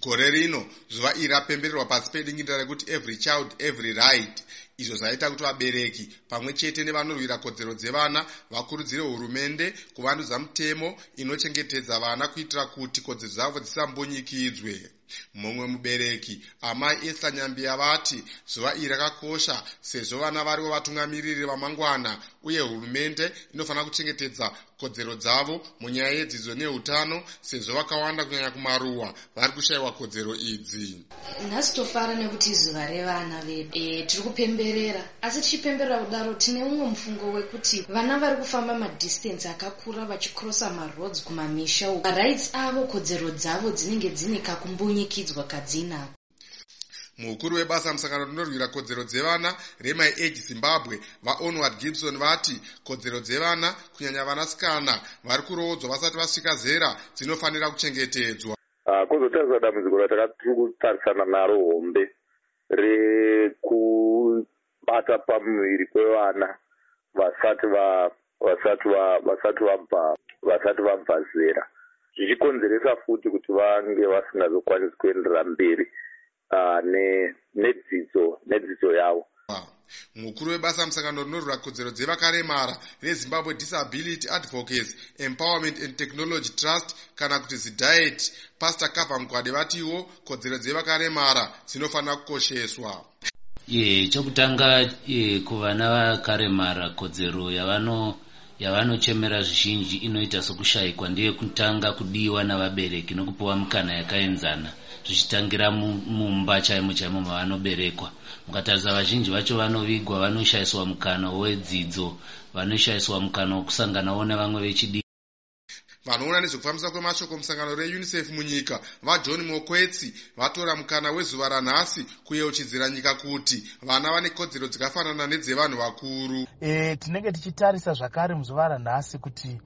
gore rino zuva iri rapembererwa pasi pedingindira rekuti every child every right izvo zvaita kuti vabereki pamwe chete nevanorwira kodzero dzevana vakurudzire hurumende kuvandudza mutemo inochengetedza vana kuitira kuti kodzero dzavo dzisambonyikidzwe mumwe mubereki amai esther nyambiya vati zuva iri rakakosha sezvo vana varivo vatungamiriri vamangwana uye hurumende inofanira kuchengetedza kodzero dzavo munyaya yedzidzo neutano sezvo vakawanda kunyanya kumaruwa vari kushayiwa kodzero idzi. Nhasi tofara nekuti zuva revana vedu. E, tiri kupemberera asi tichipemberera kudaro tine umwe mufungo wekuti vana vari kufamba madhistensi akakura vachikrosa maroads kumamisha uku marights avo kodzero dzavo dzinenge dzine kakumbunyikidzwa kadzinako mukuru webasa musangano rinorwira kodzero dzevana remai age zimbabwe vaonward gibson vati kodzero dzevana kunyanya vanasikana vari kuroodzwa vasati vasvika zera dzinofanira kuchengetedzwa. Ah, kwozotariswa dambudziko ratakatiri kutarisana naro hombe rekubata pamuviri kwevana vasati vasati vasati vabva vasati vabva zera. Zvichikonzeresa futi kuti vange vasingazokwanisi kuenderera mberi uh, nedzidzo nedzidzo yavo. Mukuru webasa musangano rinorwira kodzero dzevakaremara rezimbabwe disability advocates empowerment and technology trust kana kuti zidiet pastor cover mugwade vatiwo kodzero dzevakaremara dzinofanira kukosheswa ye chokutanga kuvana vakaremara kodzero yavano yavanochemera zvizhinji inoita sokushayikwa ndeyekutanga kudiwa navabereki nokupiwa mukana yakaenzana zvichitangira mumba chaimo chaimo mavanoberekwa. Mukatarisa vazhinji vacho vanovigwa vanoshayiswa mukana wedzidzo vanoshayiswa mukana wokusanganawo nevamwe vechidii vanoona nezvekufambisa kwemashoko musangano reunicef munyika vajohn mokwetsi vatora mukana wezuva ranhasi kuyeuchidzira nyika kuti vana vane kodzero dzakafanana nedzevanhu vakuru. E, tinenge tichitarisa zvakare muzuva ranhasi kuti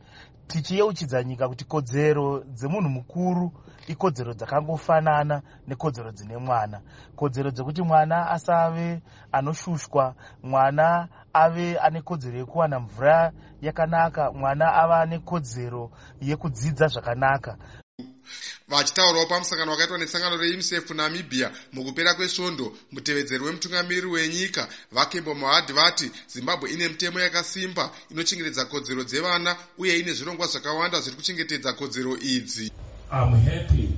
tichiyeuchidza nyika kuti kodzero dzemunhu mukuru ikodzero dzakangofanana nekodzero dzine mwana. Kodzero dzekuti mwana asave anoshushwa mwana ave ane kodzero yekuwana mvura yakanaka mwana ava ane kodzero yekudzidza zvakanaka vachitaurawo pamusangano wakaitwa nesangano reunicef namibia mukupera kwesvondo mutevedzeri wemutungamiriri wenyika vakembo mohad vati zimbabwe ine mitemo yakasimba inochengetedza kodzero dzevana uye ine zvirongwa zvakawanda zviri kuchengetedza kodzero idzi I'm happy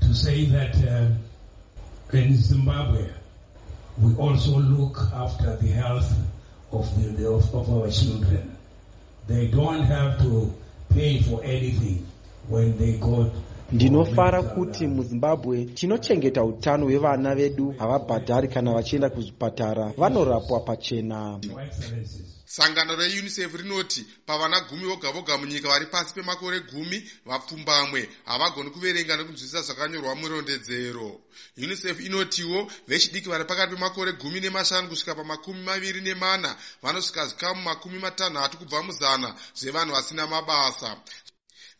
to say that uh, in Zimbabwe we also look after the health of, the, of, of our children. They don't have to pay for anything when they go ndinofara kuti muzimbabwe tinochengeta utano hwevana vedu havabhadhari kana vachienda kuzvipatara vanorapwa pachena. Sangano reunicef rinoti pavana gumi voga voga munyika vari pasi pemakore gumi vapfumbamwe havagoni kuverenga nekunzwisisa zvakanyorwa murondedzero. Unicef inotiwo vechidiki vari pakati pemakore gumi nemashanu kusvika pamakumi maviri nemana vanosvika zvikamu makumi matanhatu kubva muzana zvevanhu vasina mabasa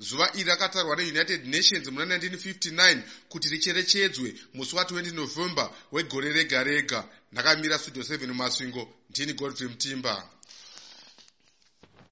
zuva iri rakatarwa neunited nations muna 1959 kuti richerechedzwe musi wa20 november wegore rega rega ndakamira studio 7 mumasvingo ndini godfrey mutimba